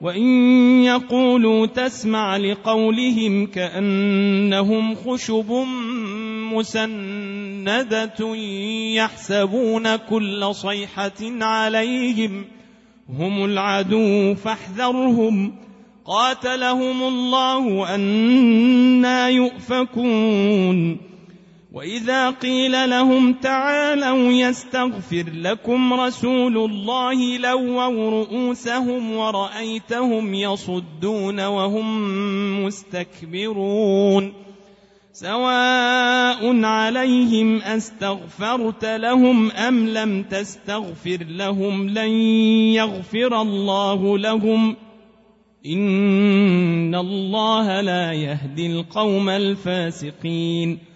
وإن يقولوا تسمع لقولهم كأنهم خشب مسندة يحسبون كل صيحة عليهم هم العدو فاحذرهم قاتلهم الله أنا يؤفكون وإذا قيل لهم تعالوا يستغفر لكم رسول الله لووا رؤوسهم ورأيتهم يصدون وهم مستكبرون. سواء عليهم أستغفرت لهم أم لم تستغفر لهم لن يغفر الله لهم. إن الله لا يهدي القوم الفاسقين.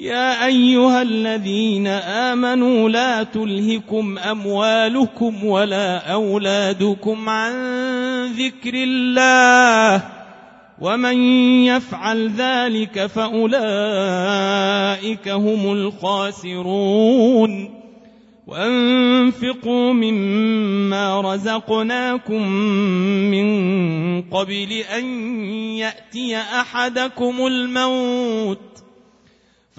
يا أيها الذين آمنوا لا تلهكم أموالكم ولا أولادكم عن ذكر الله ومن يفعل ذلك فأولئك هم الخاسرون. وأنفقوا مما رزقناكم من قبل أن يأتي أحدكم الموت.